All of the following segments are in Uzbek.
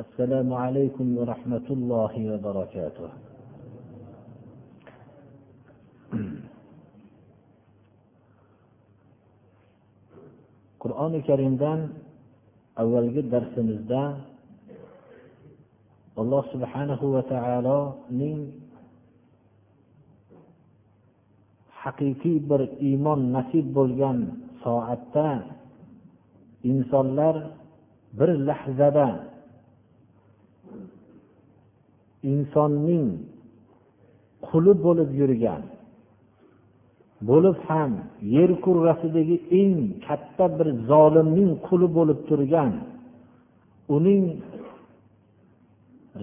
السلام عليكم ورحمة الله وبركاته qur'oni karimdan avvalgi darsimizda alloh subhanahu va taoloning haqiqiy bir iymon nasib bo'lgan soatda insonlar bir lahzada insonning quli bo'lib yurgan bo'lib ham yer kurrasidagi eng katta bir zolimning quli bo'lib turgan uning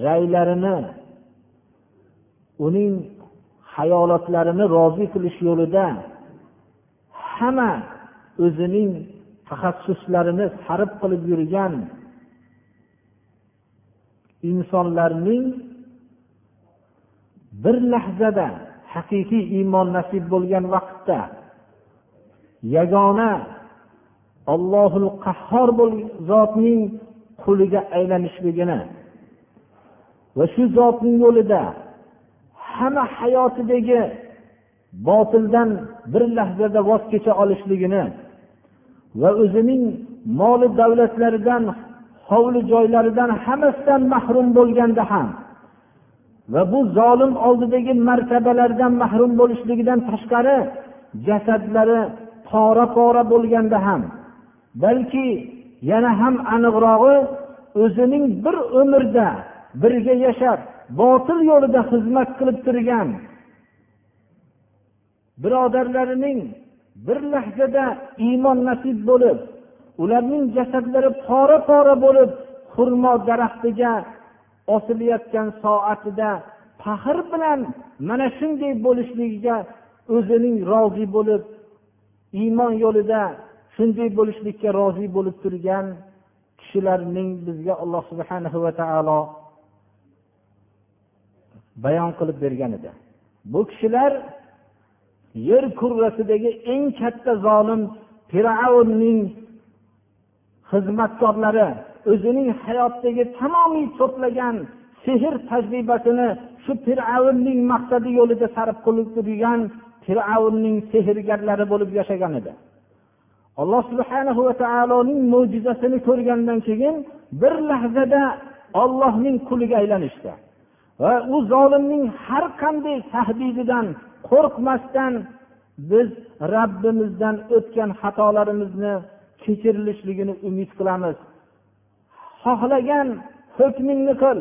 raylarini uning hayolotlarini rozi qilish yo'lida hamma o'zining taxassuslarini sarf qilib yurgan insonlarning bir lahzada haqiqiy iymon nasib bo'lgan vaqtda yagona ollohul qahhor zotning quliga aylanishligini va shu zotning yo'lida hamma hayotidagi botildan bir lahzada voz kecha olishligini va o'zining moli davlatlaridan hovli joylaridan hammasidan mahrum bo'lganda ham va bu zolim oldidagi martabalaridan mahrum bo'lishligidan tashqari jasadlari pora pora bo'lganda ham balki yana ham aniqrog'i o'zining bir umrda birga yashab botil yo'lida xizmat qilib turgan birodarlarining bir lahzada iymon nasib bo'lib ularning jasadlari pora pora bo'lib xurmo daraxtiga osilayotgan soatida faxr bilan mana shunday bo'lishligiga o'zining rozi bo'lib iymon yo'lida shunday bo'lishlikka rozi bo'lib turgan kishilarning bizga alloh subhana va taolo bayon qilib bergan edi. Bu kishilar yer kurrasidagi eng katta zolim fir'avnning xizmatkorlari o'zining hayotdagi tamomiy to'plagan sehr tajribasini shu fir'avnning maqsadi yo'lida sarf qilib turgan fir'avnning sehrgarlari bo'lib yashagan edi. Alloh subhanahu va taoloning mo'jizasini ko'rgandan keyin bir lahzada ollohning quliga aylanishdi va u zolimning har qanday tahdididan qo'rqmasdan biz rabbimizdan o'tgan xatolarimizni kechirilishligini umid qilamiz. Xohlagan hukmingni qil.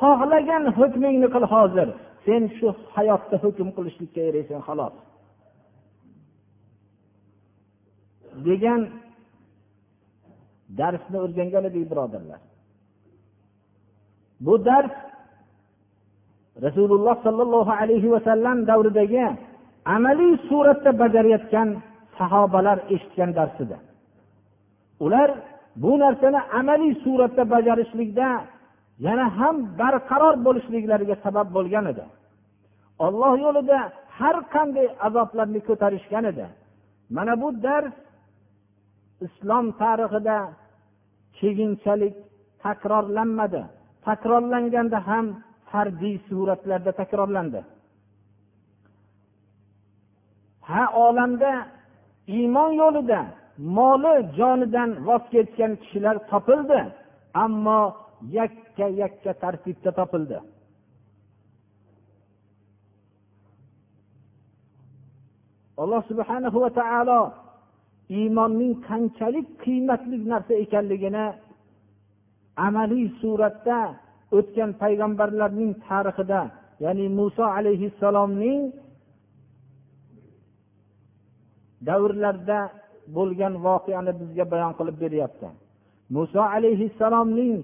Xohlagan hukmingni qil hozir. Sen shu hayotda hukm qilishlikka erishsan xolos. Degan darsni o'rgangan edik birodarlar. Bu dars rasululloh sollallohu alayhi vasallam davridagi amaliy suratda bajarayotgan sahobalar eshitgan darsida. Ular bu narsani amaliy suratda bajarishlikda yana ham barqaror bo'lishliklariga sabab bo'lgan edi. Olloh yo'lida har qanday azoblarni ko'tarishgan edi. Mana bu dars islom tarixida keyinchalik takrorlanmadi. Takrorlanganda ham fardiy suratlarda takrorlandi. Ha olamda iymon yo'lida moli jonidan voz kechgan kishilar topildi ammo yakka yakka tartibda topildi. Alloh subhanahu va taolo iymonning qanchalik qiymatli narsa ekanligini amaliy suratda o'tgan payg'ambarlarning tarixida ya'ni muso alayhissalomning davrlarda bo'lgan voqeani bizga bayon qilib beryapti. Muso alayhissalomning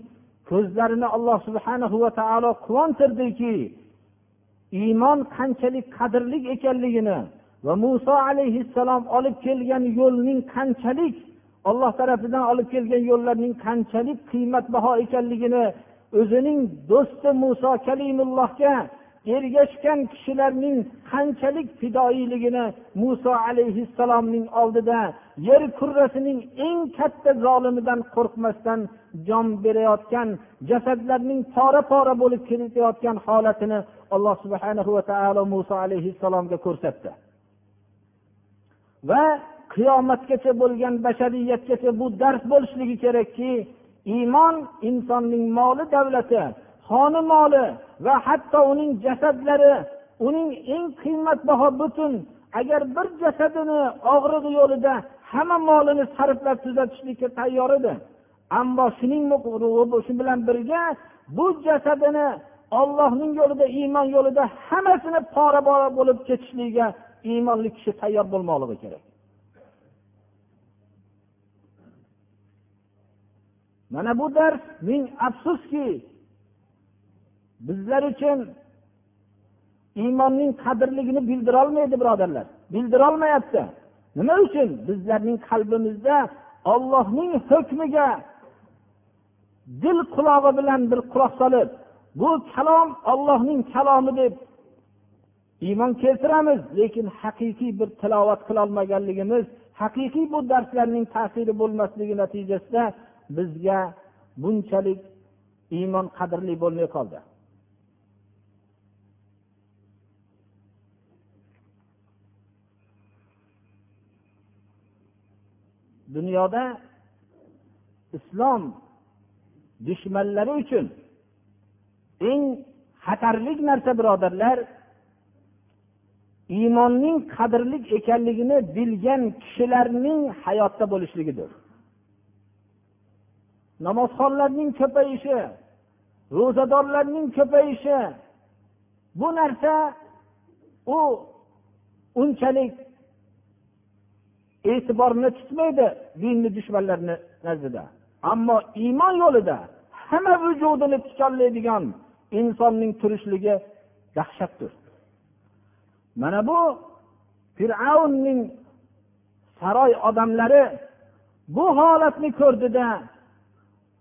ko'zlarini alloh subhanahu va taolo quvontirdiki iymon qanchalik qadrli ekanligini va muso alayhissalom olib kelgan yo'lning qanchalik olloh tarafidan olib kelgan yo'llarning qanchalik qiymatbaho ekanligini o'zining do'sti muso kalimullohga ergashgan kishilarning qanchalik fidoyiligini muso alayhissalomning oldida yer kurrasining eng katta zolimidan qo'rqmasdan jon berayotgan jasadlarning pora pora bo'lib ketayotgan holatini alloh subhana va taolo muso alayhissalomga ko'rsatdi. Va qiyomatgacha bo'lgan bashariyatgacha bu dars bo'lishligi kerakki iymon insonning moli davlati qoni moli va hatto uning jasadlari uning eng qimmatbaho butun agar bir jasadini og'rig'i yo'lida hamma molini sarflab tuzatishlikka tayyor edi. Ammo shuning shu bilan birga bu jasadini ollohning yo'lida iymon yo'lida hammasini pora pora bo'lib ketishligiga iymonli kishi tayyor bo'lmoqligi kerak. Mana bu dars ming afsuski bizlar uchun iymonning qadrligini bildirolmaydi birodarlar. Bildirolmayapti. Nima uchun? Bizlarning qalbimizda ollohning hukmiga dil qulog'i bilan bir quloq solib bu kalom ollohning kalomi deb iymon keltiramiz. Lekin haqiqiy bir tilovat qilolmaganligimiz haqiqiy bu darslarning ta'siri bo'lmasligi natijasida bizga bunchalik iymon qadrli bo'lmay qoldi. Dunyoda islom dushmanlari uchun eng xatarli narsa birodarlar iymonning qadrli ekanligini bilgan kishilarning hayotda bo'lishligidir. Namozxonlarning ko'payishi ro'zadorlarning ko'payishi bu narsa u unchalik e'tiborni tutmaydi dinni dushmanlarini nazdida. Ammo iymon yo'lida hamma vujudini tikonlaydigan insonning turishligi dahshatdir. Mana bu fir'avnning saroy odamlari bu holatni ko'rdida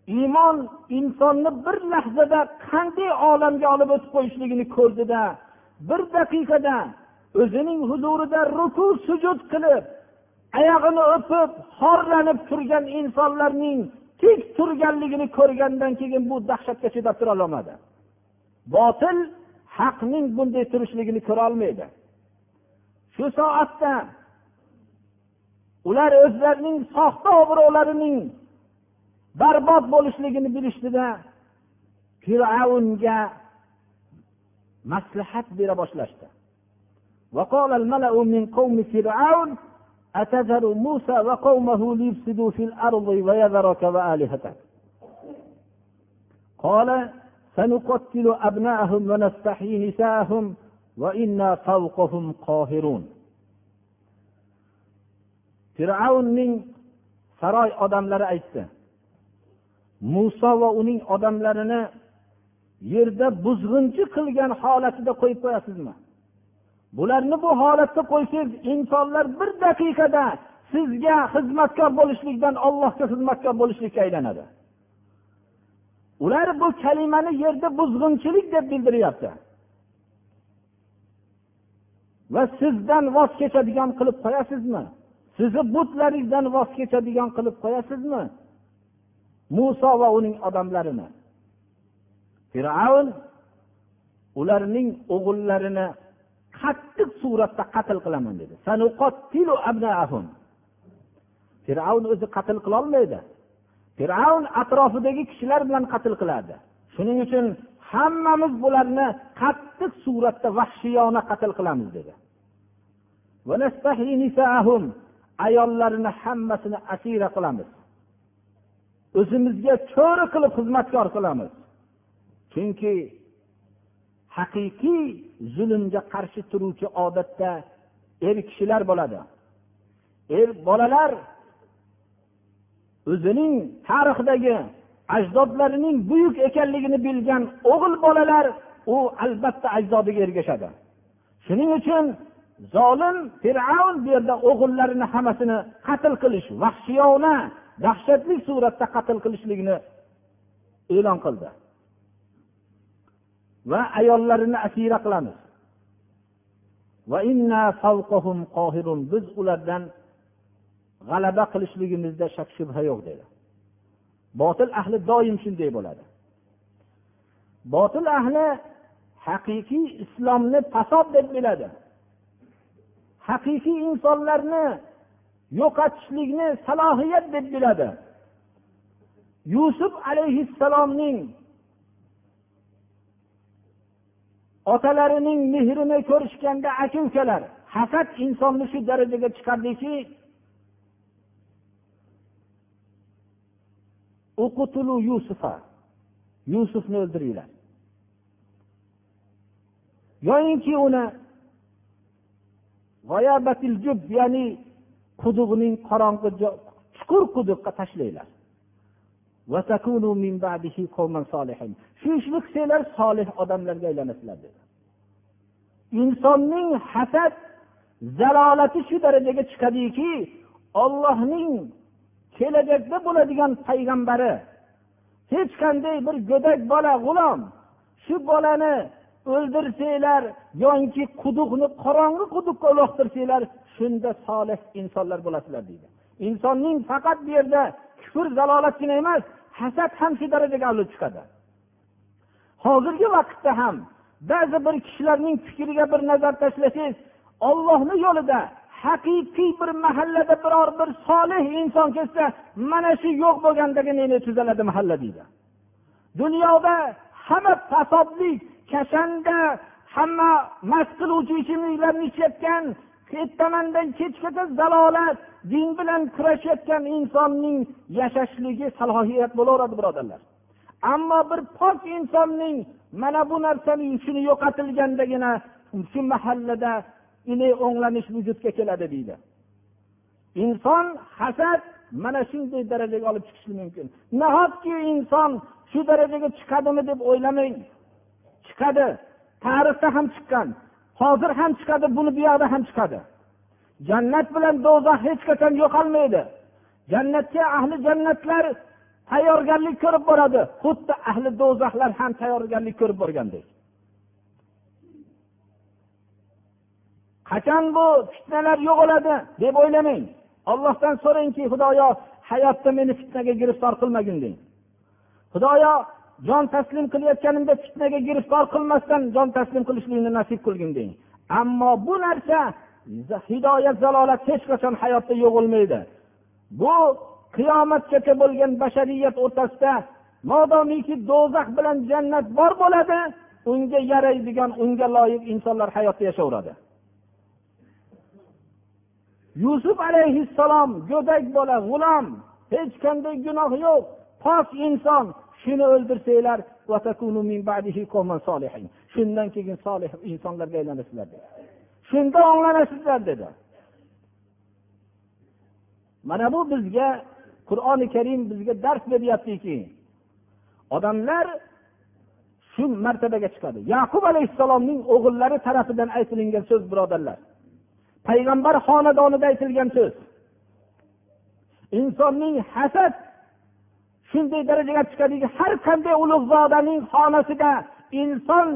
iymon insonni bir lahzada qanday olamga olib o'tib qo'yishligini ko'rdida bir daqiqada o'zining huzurida ruku sujud qilib oyog'ini o'pib xorlanib turgan insonlarning tik turganligini ko'rgandan keyin bu dahshatga chidab turolmadi botil haqning bunday turishligini ko'rolmaydi shu soatda ular o'zlarining soxta obro'larining barbod bo'lishligini bilishdida fir'avnga maslahat bera boshlashdi. وقال الملأ من قوم فرعون أتذر موسى وقومه ليفسدوا في الأرض ويذرك وآلهتك قال سنقتل أبناءهم ونستحيي نساءهم وإنا فوقهم قاهرون fir'avnning saroy odamlari aytdi muso va uning odamlarini yerda buzg'unchi qilgan holatida qo'yib qo'yasizmi bularni bu holatda qo'ysangiz insonlar bir daqiqada sizga xizmatkor bo'lishlikdan ollohga xizmatkor bo'lishlikka aylanadi. Ular bu kalimani yerda buzg'unchilik deb bildiryapti. Va sizdan voz kechadigan qilib qo'yasizmi? Sizni butlaringizdan voz kechadigan qilib qo'yasizmi? Muso va uning odamlarini. Fir'avn ularning o'g'illarini qattiq suratda qatl qilaman dedi. Fir'avn o'zi qatl qilolmaydi fir'avn atrofidagi kishilar bilan qatl qiladi. Shuning uchun hammamiz bularni qattiq suratda vahshiyona qatl qilamiz dedi. Ayollarini hammasini asira qilamiz. O'zimizga cho'ri qilib xizmatkor qilamiz. Chunki haqiqiy zulmga qarshi turuvchi odatda er kishilar bo'ladi. Er bolalar o'zining tarixdagi ajdodlarining buyuk ekanligini bilgan o'g'il bolalar u albatta ajdodiga ergashadi. Shuning uchun zolim fir'avn bu yerda o'g'illarini hammasini qatl qilish vahshiyona dahshatli suratda qatl qilishlikni e'lon qildi. Va ayollarini asira qilamiz. Biz ulardan g'alaba qilishligimizda shak shubha yo'q dedi. Botil ahli doim shunday bo'ladi. Botil ahli haqiqiy islomni fasod deb biladi. Haqiqiy insonlarni yo'qotishlikni salohiyat deb biladi. Yusuf alayhissalomning otalarining mehrini ko'rishganda aka ukalar hasad insonni shu darajaga chiqardiki yusufa yusufni o'ldiringlar. Yoyinki uni ya'ni quduqning qorong'i chuqur quduqqa tashlanglar shu ishni qilsanglar solih odamlarga aylanasizlar dedi. Insonning hasad zalolati shu darajaga chiqadiki ollohning kelajakda bo'ladigan payg'ambari hech qanday bir go'dak bola g'ulom shu bolani o'ldirsanglar yoki quduqni qorong'i quduqqa uloqtirsanglar shunda solih insonlar bo'lasizlar deydi. Insonning faqat bu yerda kufr zalolatgina emas hasad ham shu darajaga olib chiqadi. Hozirgi vaqtda ham ba'zi bir kishilarning fikriga bir nazar tashlasangiz ollohni yo'lida haqiqiy bir mahallada biror bir solih inson kelsa mana shu yo'q bo'lgandagina tuzaladi mahalla deydi. Dunyoda hamma fasodlik kashanda hamma mast qiluvchi ichimliklarni ichayotgan ertamandan kechgacha zalolat din bilan kurashayotgan insonning yashashligi salohiyat bo'laveradi birodarlar. Ammo bir pok insonning mana bu narsaning shuni yo'qotilgandagina shu mahallada o'nglanish vujudga keladi deydi. Inson hasad mana shunday darajaga olib chiqishi mumkin. Nahotki inson shu darajaga chiqadimi deb o'ylamang? Chiqadi. Tarixda ham chiqqan. Hozir ham chiqadi buni buyoqda ham chiqadi. Jannat bilan do'zax hech qachon yo'qolmaydi. Jannatga ahli jannatlar tayyorgarlik ko'rib boradi. Xuddi ahli do'zaxlar ham tayyorgarlik ko'rib borgandek. Qachon bu fitnalar yo'qoladi deb o'ylamang. Ollohdan so'rangki xudoyo hayotda meni fitnaga giriftor qilmagin deng. Xudoyo jon taslim qilayotganimda fitnaga giriftor qilmasdan jon taslim qilishlikni nasib qilgin deng. Ammo bu narsa hidoyat zalolat hech qachon hayotda yo'q bo'lmaydi bu qiyomatgacha bo'lgan bashariyat o'rtasida modomiki do'zax bilan jannat bor bo'ladi unga yaraydigan unga loyiq insonlar hayotda yashayveradi yusuf alayhissalom go'dak bola g'ulom hech qanday gunoh yo'q pok inson shuni o'ldirsanglar shundan keyin solih insonlarga aylanasizlar dedi. Shunda o'nglanasizlar dedi. Mana bu bizga qur'oni karim bizga dars beryaptiki odamlar shu martabaga chiqadi. Yaqub alayhissalomning o'g'illari tarafidan aytilingan so'z birodarlar. Payg'ambar xonadonida aytilgan so'z. Insonning hasad shunday darajaga chiqadiki har qanday ulug'zodaning xonasida inson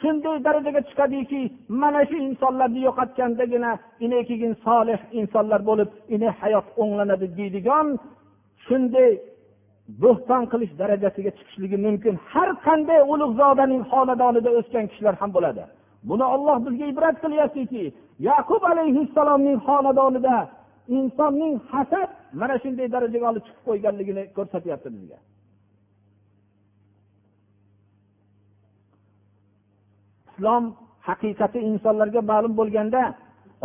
shunday darajaga chiqadiki mana shu insonlarni yo'qotgandagina ine keyin solih insonlar bo'lib ine hayot o'nglanadi deydigan shunday bo'xton qilish darajasiga chiqishligi mumkin. Har qanday ulug'zodaning xonadonida o'sgan kishilar ham bo'ladi. Buni olloh bizga ibrat qilyaptiki yaqub alayhissalomning xonadonida insonning hasad mana shunday darajaga olib chiqib qo'yganligini ko'rsatyapti bizga islom haqiqati insonlarga ma'lum bo'lganda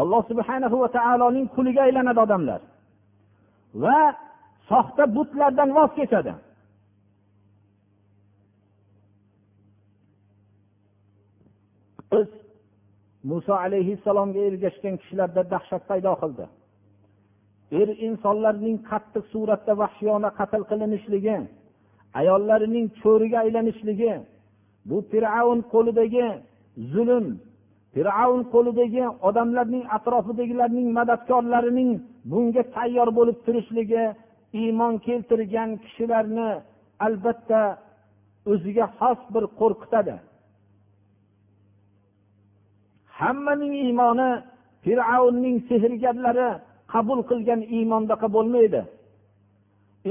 alloh subhana va taoloning quliga aylanadi odamlar. Va soxta butlardan voz kechadi. Biz muso alayhissalomga ergashgan kishilarda dahshat paydo qildi. Er insonlarning qattiq suratda vahshiyona qatl qilinishligi ayollarining cho'riga aylanishligi bu fir'avn qo'lidagi zulm fir'avn qo'lidagi odamlarning atrofidagilarning madadkorlarining bunga tayyor bo'lib turishligi iymon keltirgan kishilarni albatta o'ziga xos bir qo'rqitadi. Hammaning iymoni fir'avnning sehrgarlari qabul qilgan iymondaqa bo'lmaydi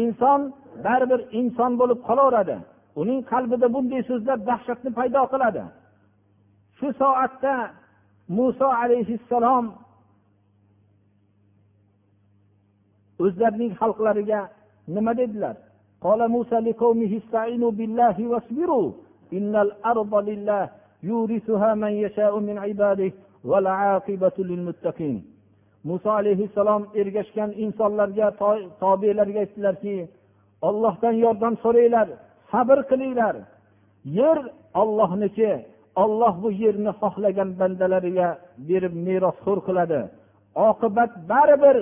inson baribir inson bo'lib qolaveradi uning qalbida bunday so'zlar dahshatni paydo qiladi shu soatda muso alayhissalom o'zlarining xalqlariga nima dedilar قال موسى لقومه استعينوا بالله واصبروا إن الأرض لله يورثها من يشاء من عباده والعاقبة للمتقين muso alayhissalom ergashgan insonlarga tobelarga aytdilarki ollohdan yordam so'ranglar sabr qilinglar. Yer ollohniki olloh bu yerni xohlagan bandalariga berib merosxo'r qiladi. Oqibat baribir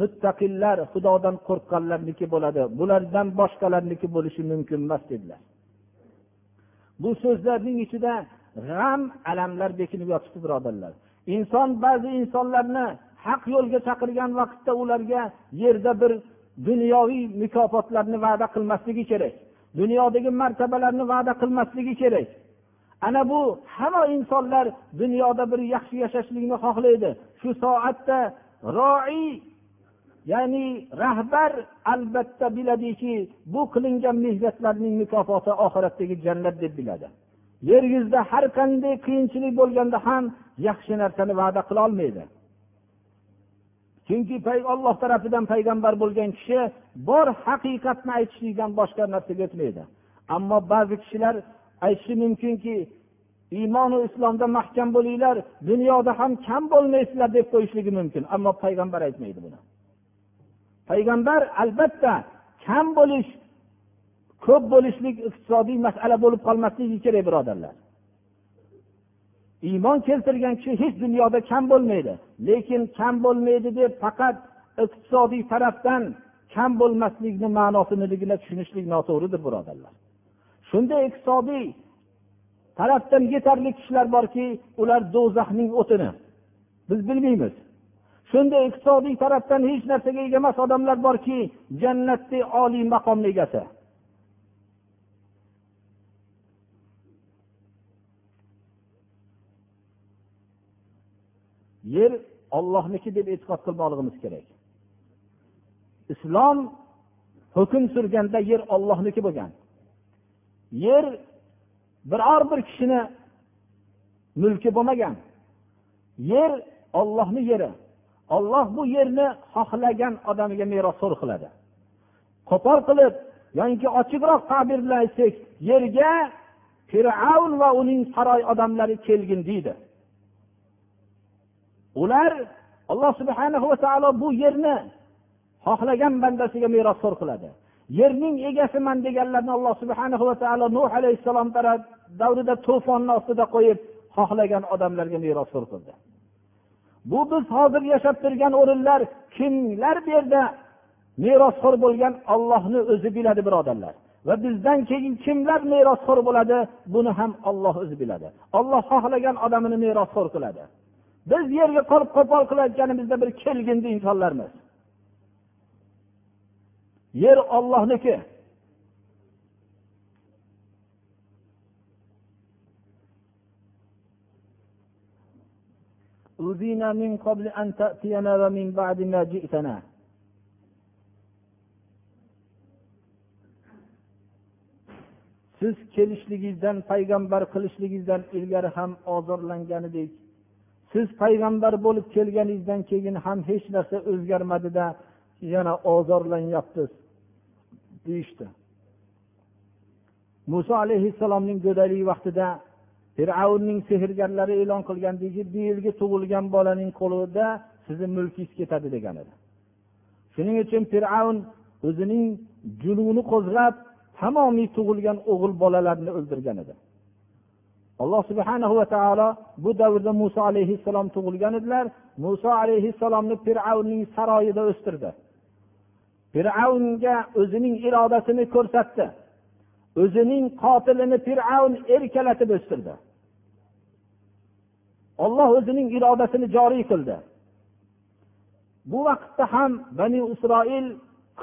muttaqillar xudodan qo'rqqanlarniki bo'ladi. Bulardan boshqalarniki bo'lishi mumkin emas dedilar. Bu so'zlarning ichida g'am alamlar bekinib yotibdi birodarlar. Inson ba'zi insonlarni haq yo'lga chaqirgan vaqtda ularga yerda bir dunyoviy mukofotlarni va'da qilmasligi kerak. Dunyodagi martabalarni va'da qilmasligi kerak. Ana bu hamma insonlar dunyoda bir yaxshi yashashlikni xohlaydi. Shu soatda roiy ya'ni rahbar albatta biladiki bu qilingan mehnatlarning mukofoti oxiratdagi jannat deb biladi. Yer yuzida har qanday qiyinchilik bo'lganda ham yaxshi narsani va'da qilolmaydi chunki olloh tarafidan payg'ambar bo'lgan kishi bor haqiqatni aytishlikdan boshqa narsaga o'tmaydi. Ammo ba'zi kishilar aytishi mumkinki iymonu islomda mahkam bo'linglar dunyoda ham kam bo'lmaysizlar deb qo'yishligi mumkin. Ammo payg'ambar aytmaydi buni. Payg'ambar albatta kam bo'lish ko'p bo'lishlik iqtisodiy masala bo'lib qolmasligi kerak birodarlar. Iymon keltirgan kishi hech dunyoda kam bo'lmaydi. Lekin kam bo'lmaydi deb faqat iqtisodiy tarafdan kam bo'lmaslikni ma'nosiligina tushunishlik noto'g'ridir birodarlar. Shunday iqtisodiy tarafdan yetarli kishilar borki ular do'zaxning o'tini. Biz bilmaymiz. Shunday iqtisodiy tarafdan hech narsaga ega emas odamlar borki jannatdek oliy maqomni egasi. Yer ollohniki deb e'tiqod qilmoqligimiz kerak. Islom hukm surganda yer ollohniki bo'lgan. Yer biror bir kishini mulki bo'lmagan. Yer ollohni yeri. Olloh bu yerni xohlagan odamiga merosxo'r qiladi. Qo'pol qilib yoki ochiqroq tabir bilan aytsak yerga fir'avn va uning saroy odamlari kelgin deydi. Ular alloh subhana va taolo bu yerni xohlagan bandasiga merosxo'r qiladi. Yerning egasiman deganlarni alloh subhana va taolo nuh alayhissalom davrida to'fonni ostida qo'yib xohlagan odamlarga merosxo'r qildi. Bu biz hozir yashab turgan o'rinlar kimlar bu yerda merosxo'r bo'lgan ollohni o'zi biladi birodarlar. Va bizdan keyin kimlar merosxo'r bo'ladi buni ham olloh o'zi biladi. Olloh xohlagan odamini merosxo'r qiladi. biz yerga qolib qo'pol qilayotganimizda bir kelgindi insonlarmiz yer ollohniki أوذينا من قبل أن تأتينا ومن بعد ما جئتنا siz kelishligingizdan payg'ambar qilishligingizdan ilgari ham ozorlangan edik siz payg'ambar bo'lib kelganingizdan keyin ham hech narsa o'zgarmadida yana ozorlanyapsiz deyishdi. Muso alayhissalomning go'daylik vaqtida fir'avnning sehrgarlari e'lon qilgandiki bu yilgi tug'ilgan bolaning qo'lida sizni mulkingiz ketadi degan edi. Shuning uchun fir'avn o'zining jununi qo'zg'ab tamomiy tug'ilgan o'g'il bolalarni o'ldirgan edi. Alloh subhana va taolo bu davrda muso alayhissalom tug'ilgan edilar. Muso alayhissalomni fir'avnning saroyida o'stirdi. Fir'avnga o'zining irodasini ko'rsatdi. O'zining qotilini fir'avn erkalatib o'stirdi. Olloh o'zining irodasini joriy qildi. Bu vaqtda ham bani isroil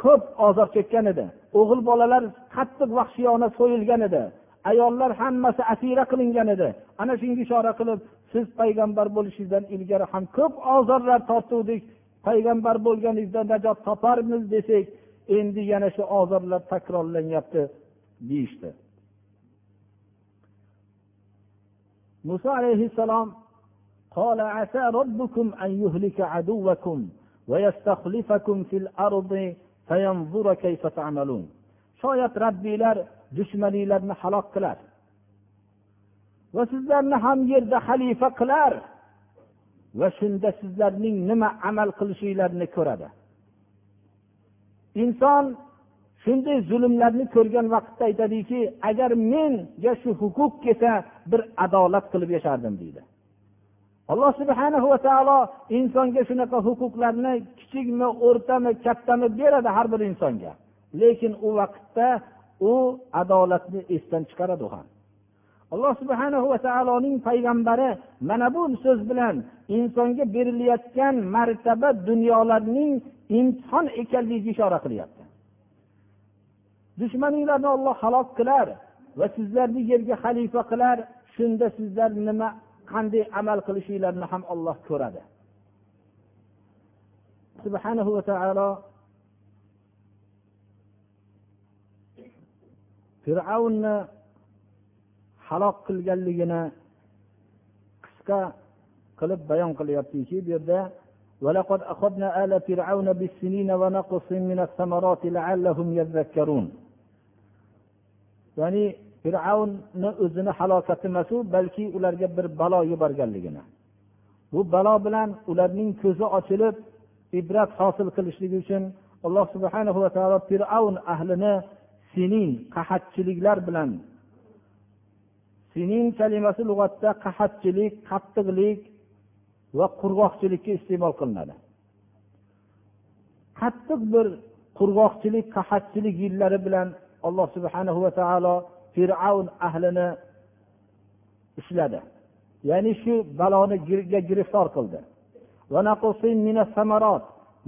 ko'p ozor chekkan edi. O'g'il bolalar qattiq vahshiyona so'yilgan edi. ayollar hammasi asira qilingan edi ana shunga ishora qilib siz payg'ambar bo'lishingizdan ilgari ham ko'p ozorlar tortuvdik payg'ambar bo'lganingizda najot toparmiz desak endi yana shu ozorlar takrorlanyapti deyishdi muso alayhissalom قال عسى ربكم أن يهلك عدوكم ويستخلفكم في الأرض فينظر كيف تعملون shoyat rabbiylar dushmaninglarni halok qilar va sizlarni ham yerda xalifa qilar. Va shunda sizlarning nima amal qilishinglarni ko'radi. Inson shunday zulmlarni ko'rgan vaqtda aytadiki agar menga shu huquq kelsa bir adolat qilib yashardim deydi. Alloh subhana va taolo insonga shunaqa huquqlarni kichikmi o'rtami kattami beradi har bir insonga. Lekin u vaqtda u adolatni esdan chiqaradi u ham. Alloh subhana va taoloning payg'ambari mana bu so'z bilan insonga berilayotgan martaba dunyolarning imtihon ekanligiga ishora qilyapti. Dushmaninglarni olloh halok qilar va sizlarni yerga xalifa qilar shunda sizlar nima qanday amal qilishinglarni ham olloh ko'radi. Subhanahu va taolo fir'avnni halok qilganligini qisqa qilib bayon qilyaptiki bu yerda ولقد أخذنا آل فرعون بالسنين ونقص من الثمرات لعلهم يذكرون ya'ni fir'avnni o'zini halokati emasu balki ularga bir balo yuborganligini bu balo bilan ularning ko'zi ochilib ibrat hosil qilishligi uchun alloh subhana va taolo fir'avn ahlini sinin qahatchiliklar bilan. Sinin kalimasi lug'atda qahatchilik qattiqlik va qurg'oqchilikka iste'mol qilinadi. Qattiq bir qurg'oqchilik qahatchilik yillari bilan alloh subhana va taolo fir'avn ahlini ushladi ya'ni shu baloni giriftor qildi.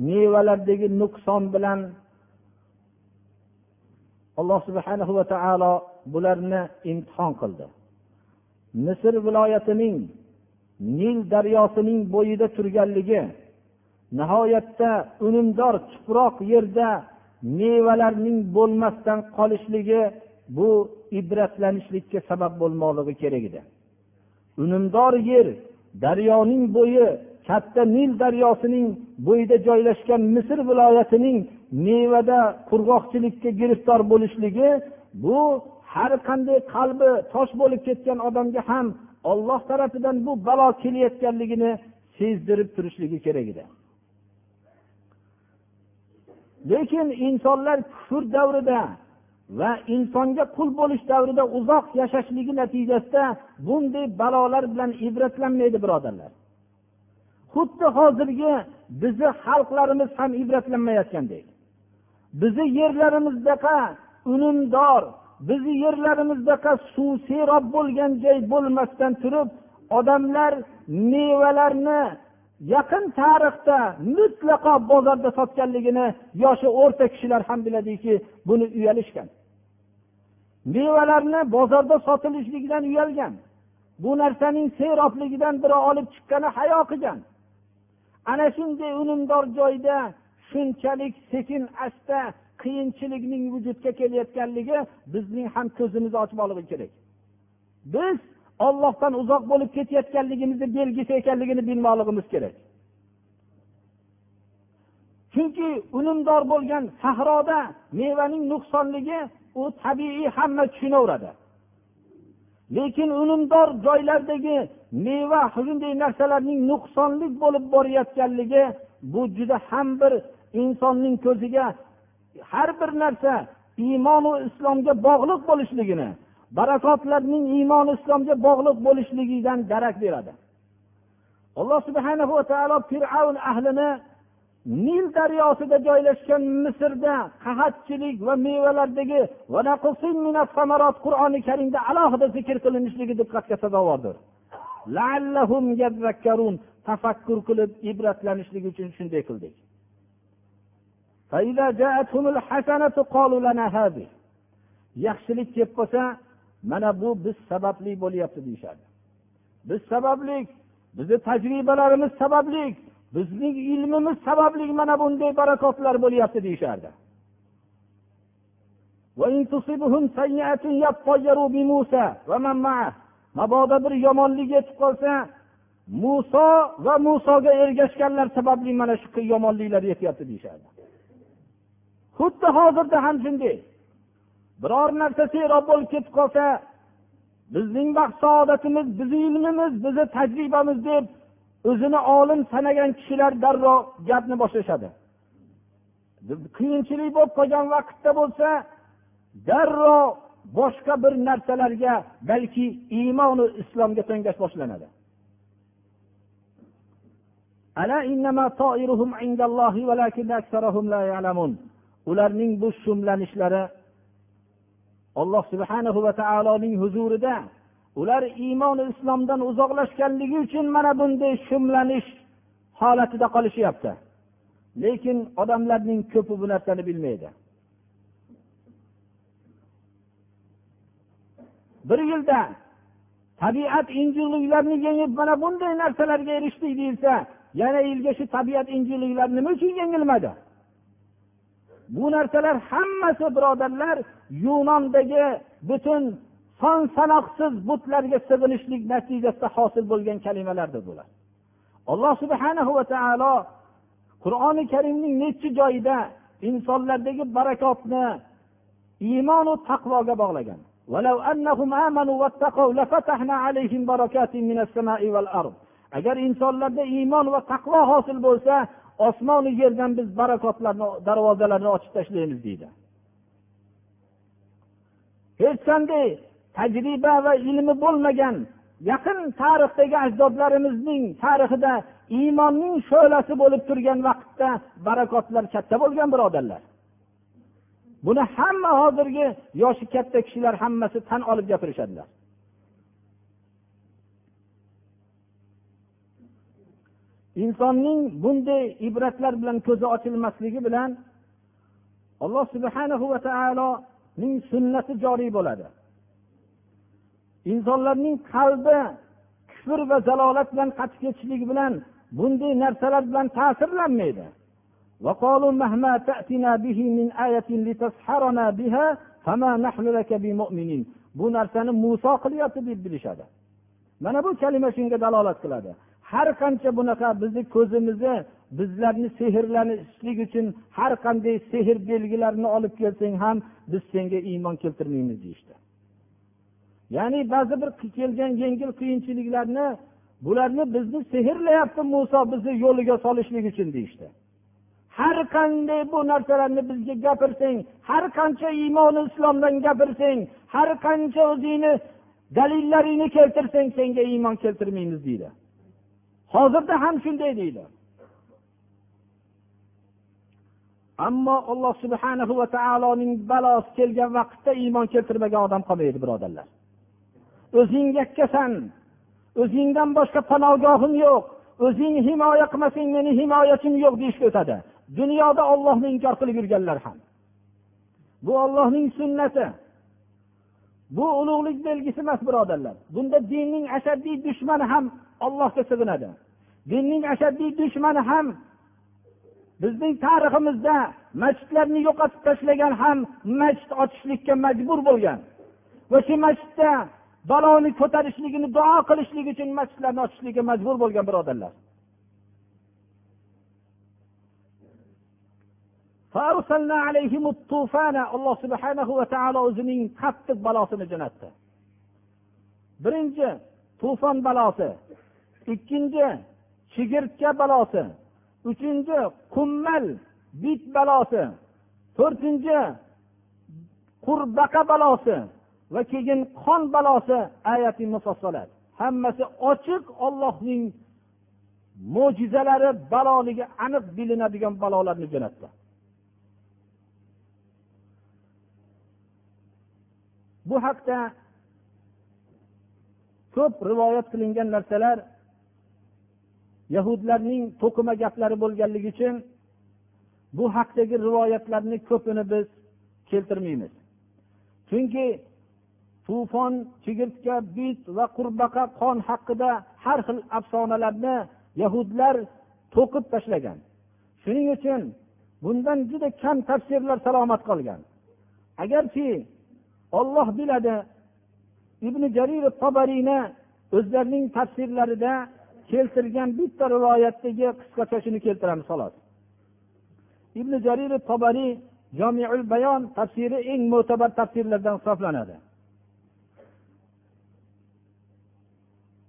Mevalardagi nuqson bilan alloh subhana va taolo bularni imtihon qildi. Misr viloyatining nil daryosining bo'yida turganligi nihoyatda unumdor tuproq yerda mevalarning bo'lmasdan qolishligi bu ibratlanishlikka sabab bo'lmoqligi kerak edi. Unumdor yer daryoning bo'yi katta nil daryosining bo'yida joylashgan misr viloyatining mevada qurg'oqchilikka giriftor bo'lishligi bu har qanday qalbi tosh bo'lib ketgan odamga ham olloh tarafidan bu balo kelayotganligini sezdirib turishligi kerak edi. Lekin insonlar kufr davrida va insonga qul bo'lish davrida uzoq yashashligi natijasida bunday balolar bilan ibratlanmaydi birodarlar. Xuddi hozirgi bizni xalqlarimiz ham ibratlanmayotgandek. Bizni yerlarimizdaqa unumdor bizni yerlarimizdaqa suv serob bo'lgan joy bo'lmasdan turib odamlar mevalarni yaqin tarixda mutlaqo bozorda sotganligini yoshi o'rta kishilar ham biladiki buni uyalishgan. Mevalarni bozorda sotilishligidan uyalgan bu narsaning serobligidan biri olib chiqqani hayo qilgan. Ana shunday unumdor joyda shunchalik sekin asta qiyinchilikning vujudga kelayotganligi bizning ham ko'zimizni ochib oligi kerak. Biz ollohdan uzoq bo'lib ketayotganligimizni belgisi ekanligini bilmoqligimiz kerak. Chunki unumdor bo'lgan sahroda mevaning nuqsonligi u tabiiy hamma tushunaveradi. Lekin unumdor joylardagi meva shunday narsalarning nuqsonlik bo'lib borayotganligi bu juda ham bir insonning ko'ziga har bir narsa iymonu islomga bog'liq bo'lishligini barakotlarning iymoni islomga bog'liq bo'lishligidan darak beradi. Alloh subhana va taolo fir'avn ahlini nil daryosida joylashgan misrda qahatchilik va mevalardagi qur'oni karimda alohida zikr qilinishligi diqqatga sazovordir. Tafakkur qilib ibratlanishligi uchun shunday qildik. Yaxshilik kelib qolsa mana bu biz sababli bo'lyapti deyishadi biz sababli bizni tajribalarimiz sababli bizning ilmimiz sababli mana bunday barakotlar bo'lyapti deyishardi mabodo bir yomonlik yetib qolsa muso va musoga ergashganlar sababli mana shu yomonliklar yetyapti deyishardi xuddi hozirda ham shunday. Biror narsa serob bo'lib ketib qolsa bizning baxt saodatimiz bizni ilmimiz bizni tajribamiz deb o'zini olim sanagan kishilar darrov gapni boshlashadi. Qiyinchilik bo'lib qolgan vaqtda bo'lsa darrov boshqa bir narsalarga balki iymonu islomga to'ngash boshlanadi. Ularning bu shumlanishlari alloh subhanahu va taoloning huzurida ular iymoni islomdan uzoqlashganligi uchun mana bunday shumlanish holatida qolishyapti. Lekin odamlarning ko'pi bu narsani bilmaydi. Bir yilda tabiat injirliklarni yengib mana bunday narsalarga erishdik deyilsa yana yilga shu tabiat injiqliklari nima uchun yengilmadi? Bu narsalar hammasi birodarlar yunondagi butun son sanoqsiz butlarga sig'inishlik natijasida hosil bo'lgan kalimalardir bular. Alloh subhana va taolo qur'oni karimning nechi joyida insonlardagi barakotni iymonu taqvoga bog'lagan. Agar insonlarda iymon va taqvo hosil bo'lsa osmonu yerdan biz barakotlarni darvozalarni ochib tashlaymiz deydi. Hech qanday tajriba va ilmi bo'lmagan yaqin tarixdagi ajdodlarimizning tarixida iymonning shu'lasi bo'lib turgan vaqtda barakotlar katta bo'lgan birodarlar. Buni hamma hozirgi yoshi katta kishilar hammasi tan olib gapirishadilar. Insonning bunday ibratlar bilan ko'zi ochilmasligi bilan alloh subhanahu va taoloning sunnati joriy bo'ladi. Insonlarning qalbi kufr va zalolat bilan qatib ketishligi bilan bunday narsalar bilan ta'sirlanmaydi. Bu narsani muso qilyapti deb bilishadi. Mana bu kalima shunga dalolat qiladi. Har qancha bunaqa bizni ko'zimizni bizlarni sehrlanishlik uchun har qanday sehr belgilarini olib kelsang ham biz senga iymon keltirmaymiz deyishdi. Ya'ni ba'zi bir kelgan yengil qiyinchiliklarni bularni bizni sehrlayapti muso bizni yo'liga solishlik uchun deyishdi. Har qanday bu narsalarni bizga gapirsang har qancha iymoni islomdan gapirsang har qancha o'zingni dalillaringni keltirsang senga iymon keltirmaymiz deydi. Hozirda ham shunday deydi. Ammo alloh subhanahu va taoloning balosi kelgan vaqtda iymon keltirmagan odam qolmaydi birodarlar. O'zing yakkasan o'zingdan boshqa panogohim yo'q o'zing himoya qilmasang meni himoyachim yo'q deyishga o'tadi. Dunyoda ollohni inkor qilib yurganlar ham. Bu ollohning sunnati. Bu ulug'lik belgisi emas birodarlar. Bunda dinning ashaddiy dushmani ham allohga sig'inadi. Dinning ashaddiy dushmani ham bizning tariximizda masjidlarni yo'qotib tashlagan ham masjid ochishlikka majbur bo'lgan. Va shu masjidda baloni ko'tarishligini duo qilishlik uchun masjidlarni ochishlikka majbur bo'lgan birodarlar. Alloh subhanahu va taolo o'zining qattiq balosini jo'natdi. Birinchi to'fon balosi. Ikkinchi chigirtka balosi. Uchinchi qummal bit balosi. To'rtinchi qurbaqa balosi va keyin qon balosi ayati mufassalat hammasi ochiq ollohning mo'jizalari baloligi aniq bilinadigan balolarni jo'natdi. Bu haqda ko'p rivoyat qilingan narsalar yahudlarning to'qima gaplari bo'lganligi uchun bu haqdagi rivoyatlarni ko'pini biz keltirmaymiz. Chunki tufon chigirtka bit va qurbaqa qon haqida har xil afsonalarni yahudlar to'qib tashlagan. Shuning uchun bundan juda kam tafsirlar salomat qolgan. Agarki olloh biladi. Ibn jarir tobariyni o'zlarining tafsirlarida keltirgan bitta rivoyatdagi qisqacha shuni keltiramiz xolos. Ibn jarir tobariy jomiul bayon tafsiri eng mo'tabar tafsirlardan hisoblanadi.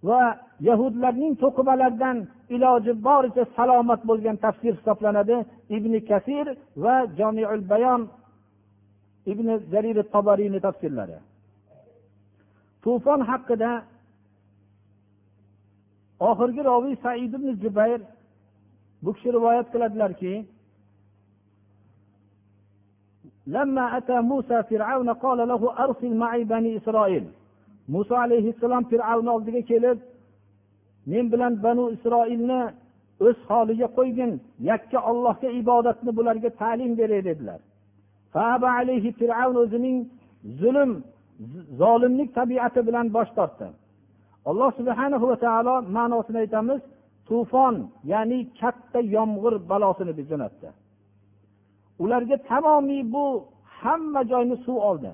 Va yahudlarning to'qimalaridan iloji boricha salomat bo'lgan tafsir hisoblanadi ibn kasir va jomiul bayon ibn jarir tobariyni tafsirlari to'fon haqida oxirgi roviy said ibn jubayr bu kishi rivoyat qiladilarki لما أتى موسى فرعون قال له أرسل معي بني إسرائيل muso alayhissalom fir'avni oldiga kelib men bilan banu isroilni o'z holiga qo'ygin yakka ollohga ibodatni bularga ta'lim beray dedilar Fir'avn o'zining zulm zolimlik tabiati bilan bosh tortdi. Alloh subhana va taolo ma'nosini aytamiz to'fon ya'ni katta yomg'ir balosini jo'natdi ularga tamomiy bu hamma joyni suv oldi.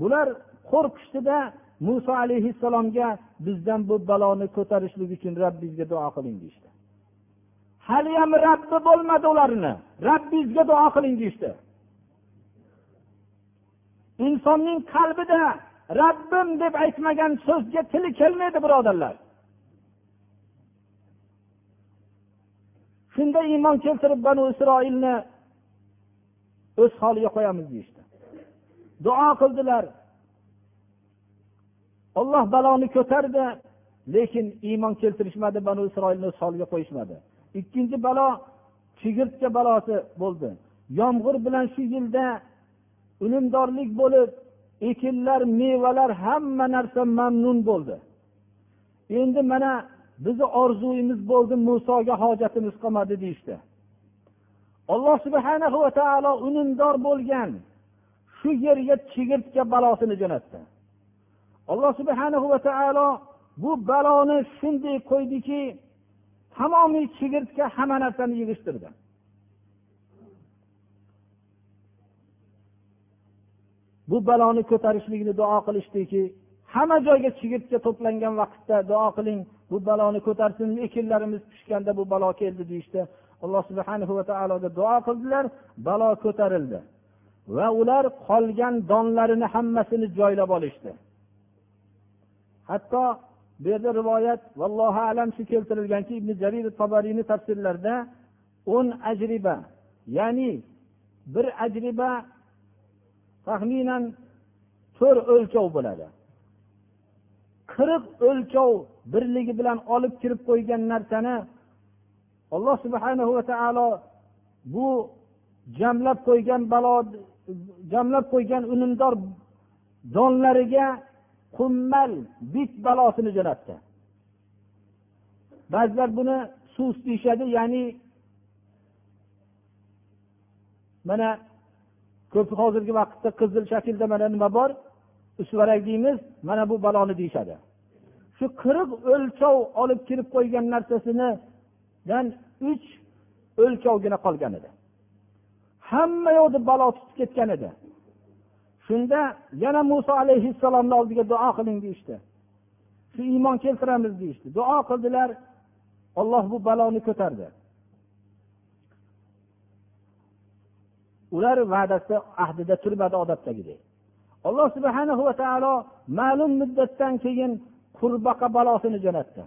Bular qo'rqishdida muso alayhissalomga bizdan bu baloni ko'tarishlik uchun rabbingizga duo qiling deyishdi. Haliyam rabbi bo'lmadi ularni. Rabbingizga duo qiling deyishdi. Insonning qalbida rabbim deb aytmagan so'zga tili kelmaydi birodarlar. Shunda iymon keltirib banu isroilni o'z holiga qo'yamiz deyishdi. Duo qildilar. Olloh baloni ko'tardi lekin iymon keltirishmadi banu isroilni o'z holiga qo'yishmadi. Ikkinchi balo chigirtka balosi bo'ldi. Yomg'ir bilan shu yilda unumdorlik bo'lib ekinlar mevalar hamma narsa mamnun bo'ldi. Endi mana bizni orzuyimiz bo'ldi musoga hojatimiz qolmadi deyishdi. Alloh subhana va taolo unumdor bo'lgan shu yerga chigirtka balosini jo'natdi. Alloh subhana va taolo bu baloni shunday qo'ydiki tamomiy chigirtka hamma narsani yig'ishtirdi. Bu baloni ko'tarishlikni duo qilishdiki hamma joyga chigirtka to'plangan vaqtda duo qiling bu baloni ko'tarsin ekinlarimiz pishganda bu balo keldi deyishdi. Alloh subhana va taologa duo qildilar balo ko'tarildi. Va ular qolgan donlarini hammasini joylab olishdi. Hatto bu yerda rivoyat vallohu alam shu keltirilganki ibn jarir tobariyni tafsirlarida o'n ajriba ya'ni bir ajriba taxminan to'rt o'lchov bo'ladi. Qirq o'lchov birligi bilan olib kirib qo'ygan narsani alloh subhana va taolo bu jamlab qo'ygan balo jamlab qo'ygan unumdor donlariga qummal bit balosini jo'natdi. Ba'zilar buni sus deyishadi ya'ni mana ko'p hozirgi vaqtda qizil shaklda mana nima bor? Usvarak deymiz mana bu baloni deyishadi. Shu qirq o'lchov olib kirib qo'ygan narsasinidan uch o'lchovgina qolgan edi. Hamma yoqni balo tutib ketgan edi. Shunda yana muso alayhissalomni oldiga duo qiling deyishdi. Shu iymon keltiramiz deyishdi. Duo qildilar olloh bu baloni ko'tardi. Ular va'dasi ahdida turmadi odatdagidek. Alloh subhana va taolo ma'lum muddatdan keyin qurbaqa balosini jo'natdi.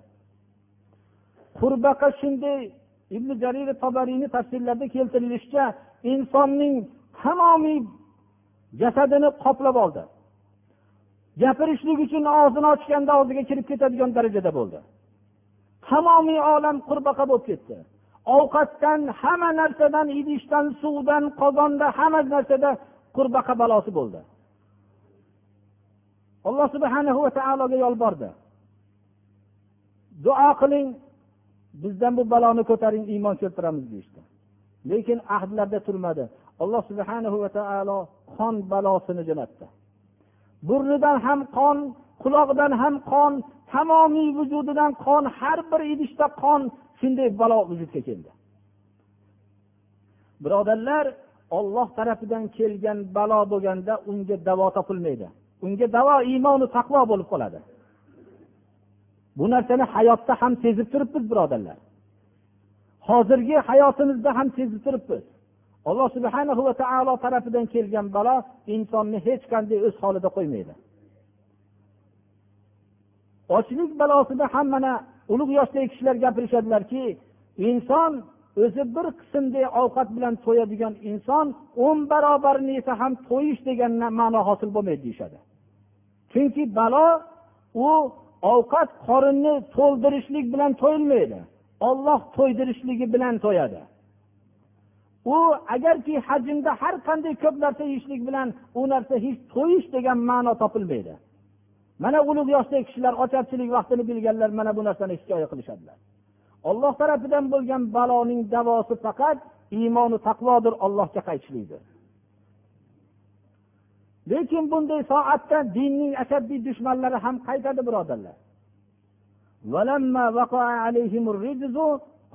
Qurbaqa shunday ibn jarir tobariyni tafsirlarida keltirilishicha insonning tamomiy jasadini qoplab oldi. Gapirishlik uchun og'zini ochganda og'ziga kirib ketadigan darajada bo'ldi. Tamomiy olam qurbaqa bo'lib ketdi. Ovqatdan hamma narsadan idishdan suvdan qozonda hamma narsada qurbaqa balosi bo'ldi. Alloh subhana va taologa yolbordi. Duo qiling bizdan bu baloni ko'taring iymon keltiramiz deyishdi. Lekin ahdlarda turmadi. Alloh subhana va taolo qon balosini jo'natdi. Burnidan ham qon qulog'idan ham qon tamomiy vujudidan qon har bir idishda qon shunday balo vujudga keldi. Birodarlar olloh tarafidan kelgan balo bo'lganda unga davo topilmaydi. Unga davo iymonu taqvo bo'lib qoladi. Bu narsani hayotda ham sezib turibmiz birodarlar. Hozirgi hayotimizda ham sezib turibmiz. Alloh subhana va taolo tarafidan kelgan balo insonni hech qanday o'z holida qo'ymaydi. Ochlik balosida ham mana ulug' yoshdagi kishilar gapirishadilarki inson o'zi bir qismdek ovqat bilan to'yadigan inson o'n barobarini yesa ham to'yish degan ma'no hosil bo'lmaydi deyishadi. Chunki balo u ovqat qorinni to'ldirishlik bilan to'yilmaydi. Olloh to'ydirishligi bilan to'yadi. U agarki hajmda har qanday ko'p narsa yeyishlik bilan u narsa hech to'yish degan ma'no topilmaydi. mana ulug' yoshdagi kishilar ocharchilik vaqtini bilganlar mana bu narsani hikoya qilishadilar olloh tarafidan bo'lgan baloning davosi faqat iymonu taqvodir ollohga qaytishlikdir lekin bunday soatda dinning ashaddiy dushmanlari ham qaytadi birodarlar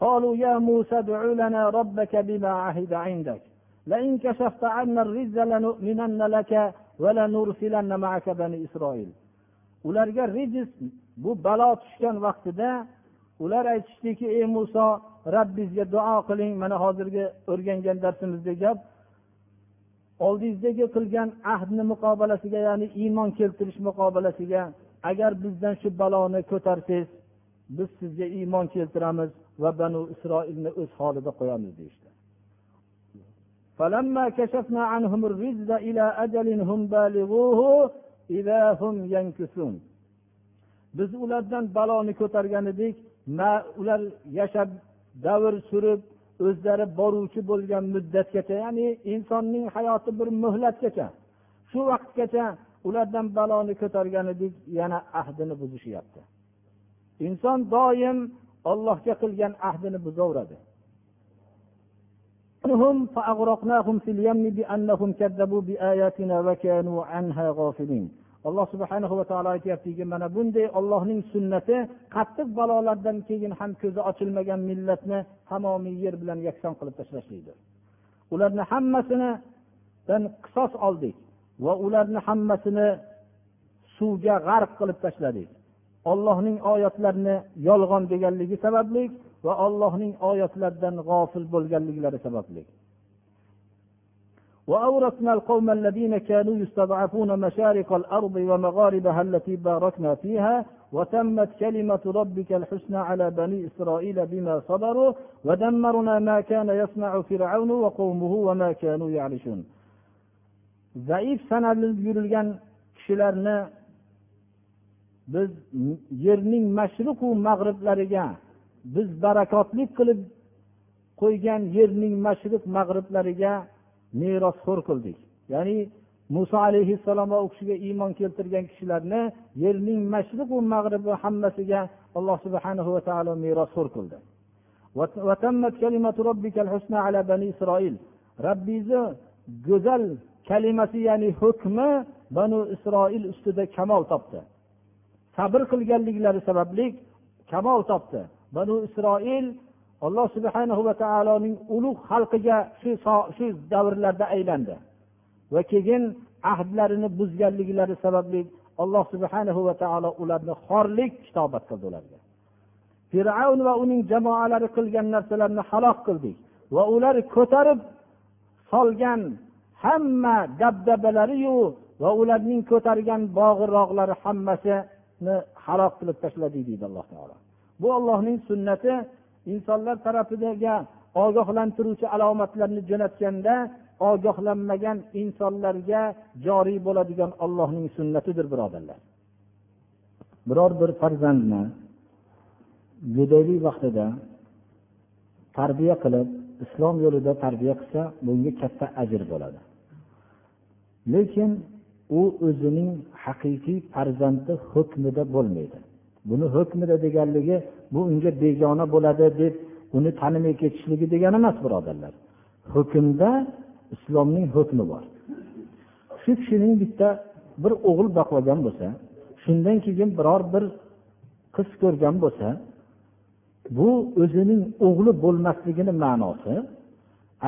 قالوا يا موسى ادع لنا ربك بما عهد عندك لئن كشفت عنا الرجز لنؤمنن لك ولنرسلن معك بني إسرائيل ularga rijis bu balo tushgan vaqtida ular aytishdiki ey muso rabbingizga duo qiling mana hozirgi o'rgangan darsimizdagi gap oldingizdagi qilgan ahdni muqobalasiga ya'ni iymon keltirish muqobalasiga agar bizdan shu baloni ko'tarsangiz biz sizga iymon keltiramiz va banu isroilni o'z holida qo'yamiz deyishdi فلما كشفنا عنهم الرجز إلى أجل هم بالغوه إذا هم ينكثون Biz ulardan baloni ko'targan edik ular yashab davr surib o'zlari boruvchi bo'lgan muddatgacha ya'ni insonning hayoti bir muhlatgacha. Shu vaqtgacha ulardan baloni ko'targan edik yana ahdini buzishyapti. Inson doim ollohga qilgan ahdini buzaveradi. فأغرقناهم في اليم بأنهم كذبوا بآياتنا وكانوا عنها غافلين alloh subhana va taolo aytyaptiki mana bunday ollohning sunnati qattiq balolardan keyin ham ko'zi ochilmagan millatni tamomiy yer bilan yakson qilib tashlashlikdir. Ularni hammasinidan qisos oldik va ularni hammasini suvga g'arq qilib tashladik. Ollohning oyatlarini yolg'on deganligi sababli va ollohning oyatlaridan g'ofil bo'lganliklari sababli وأورثنا القوم الذين كانوا يستضعفون مشارق الأرض ومغاربها التي باركنا فيها وتمت كلمة ربك الحسنى على بني إسرائيل بما صبروا ودمرنا ما كان يصنع فرعون وقومه وما كانوا يعرشون. zaif sanalib yurilgan kishilarni biz yerning mashriqu mag'riblariga biz barakotli qilib qo'ygan yerning mashriq mag'riblariga merosxo'r qildik. Ya'ni muso alayhissalom va u kishiga iymon keltirgan kishilarni yerning mashriqu mag'ribi hammasiga alloh subhana va taolo merosxo'r qildi. Robbingizni go'zal kalimasi ya'ni hukmi banu isroil ustida kamol topdi. Sabr qilganliklari sababli kamol topdi. Banu isroil alloh subhana va taoloning ulug' xalqiga shu shu davrlarda aylandi. Va keyin ahdlarini buzganliklari sababli alloh subhana va taolo ularni xorlik kitobat qildi ularga. Fir'avn va uning jamoalari qilgan narsalarni halok qildik va ular ko'tarib solgan hamma dabdabalariyu va ularning ko'targan bog'i rog'lari hammasini halok qilib tashladik deydi alloh taolo. Bu allohning sunnati insonlar tarafidagi ogohlantiruvchi alomatlarni jo'natganda ogohlanmagan insonlarga joriy bo'ladigan ollohning sunnatidir birodarlar. Biror bir farzandni go'daylik vaqtida tarbiya qilib islom yo'lida tarbiya qilsa bunga katta ajr bo'ladi. Lekin u o'zining haqiqiy farzandi hukmida bo'lmaydi. Buni hukmida deganligi bu unga begona bo'ladi deb uni tanimay ketishligi degani emas birodarlar. Hukmda islomning hukmi bor. Shu kishining bitta bir o'g'il boqmagan bo'lsa shundan keyin biror bir qiz ko'rgan bo'lsa bu o'zining o'g'li bo'lmasligini ma'nosi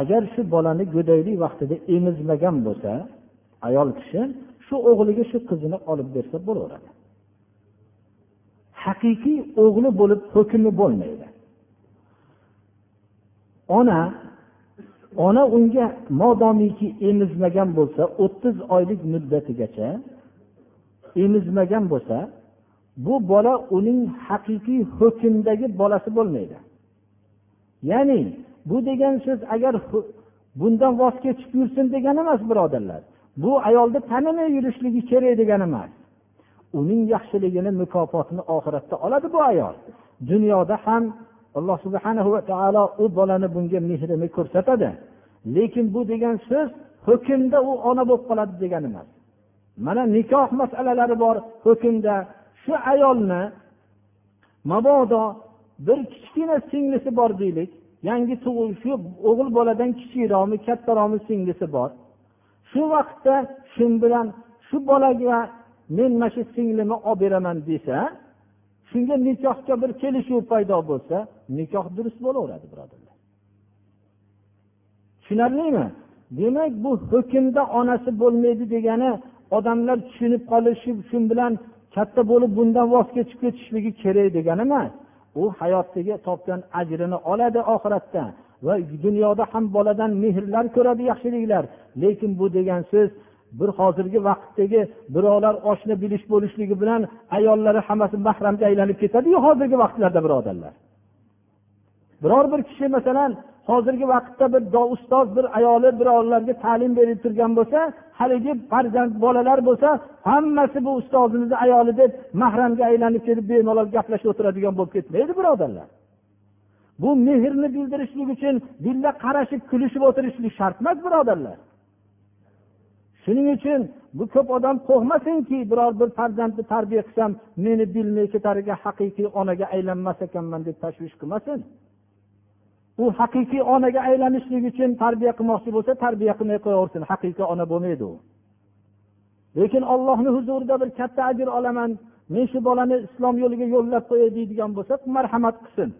agar shu bolani go'daylik vaqtida emizmagan bo'lsa ayol kishi shu o'g'liga shu qizini olib bersa bo'laveradi. Haqiqiy o'g'li bo'lib hukmi bo'lmaydi. Ona ona unga modomiki emizmagan bo'lsa o'ttiz oylik muddatigacha emizmagan bo'lsa bu bola uning haqiqiy hukmdagi bolasi bo'lmaydi. Ya'ni bu degan so'z agar bundan voz kechib yursin degani emas birodarlar. Bu ayolni tanimay yurishligi kerak degani emas. Uning yaxshiligini mukofotini oxiratda oladi bu ayol. Dunyoda ham alloh subhana va taolo u bolani bunga mehrini ko'rsatadi. Lekin bu degan so'z hukmda u ona bo'lib qoladi degani emas. Mana nikoh masalalari bor hukmda. Shu ayolni mabodo bir kichkina singlisi bor deylik. Yangi tug'il shu o'g'il boladan kichikroqmi kattaroqmi singlisi bor. Shu vaqtda shu bilan shu bolaga men mana shu singlimni olib beraman desa shunga nikohga bir kelishuv paydo bo'lsa nikoh durust bo'laveradi birodarlar. Tushunarlimi? Demak bu hukmda onasi bo'lmaydi degani odamlar tushunib qolishib shu bilan katta bo'lib bundan voz kechib ketishligi kerak degani emas. U hayotdagi topgan ajrini oladi oxiratda va dunyoda ham boladan mehrlar ko'radi yaxshiliklar. Lekin bu degan so'z bir hozirgi vaqtdagi birovlar oshna bilish bo'lishligi bilan ayollari hammasi mahramga aylanib ketadiyu hozirgi vaqtlarda birodarlar. Biror bir kishi masalan hozirgi vaqtda bir ustoz bir ayoli birovlarga ta'lim berib turgan bo'lsa haligi farzand bolalar bo'lsa hammasi bu ustozimizni ayoli deb mahramga aylanib kelib bemalol gaplashib o'tiradigan bo'lib ketmaydi birodarlar. Bu mehrni bildirishlik uchun birga qarashib kulishib o'tirishlik shart emas birodarlar. Shuning uchun bu ko'p odam qo'rqmasinki biror bir farzandni tarbiya qilsam meni bilmay ketar ekan haqiqiy onaga aylanmas ekanman deb tashvish qilmasin. U haqiqiy onaga aylanishlik uchun tarbiya qilmoqchi bo'lsa tarbiya qilmay qo'yaversin. Haqiqiy ona bo'lmaydi u. Lekin ollohni huzurida bir katta ajr olaman. Men shu bolani islom yo'liga yo'llab qo'yay deydigan bo'lsa marhamat qilsin.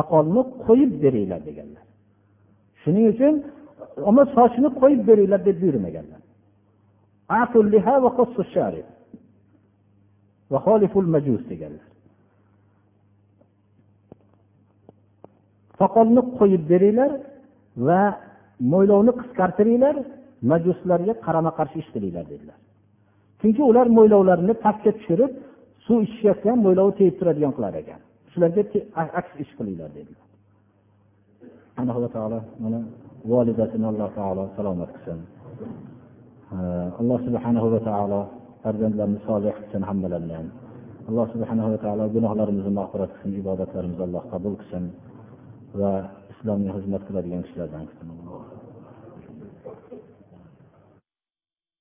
Aqolni qo'yib beringlar deganlar. Shuning uchun ammo sochini qo'yib beringlar deb buyurmaganlar. Deganlar. Soqolni qo'yib beringlar va mo'ylovni qisqartiringlar majuslarga qarama qarshi ish qilinglar dedilar. Chunki ular mo'ylovlarini pastga tushirib suv ichishayotgan mo'ylovi tegib turadigan qilar ekan. Shularga aks ish qilinglar dedilar. Alloh taolo mana volidasini alloh taolo salomat qilsin alloh subhanahu va taolo farzandlarni solih qilsin hammalarini ham alloh subhanahu va taolo gunohlarimizni mag'firat qilsin ibodatlarimizni alloh qabul qilsin va islomga xizmat qiladigan kishilardan qilsin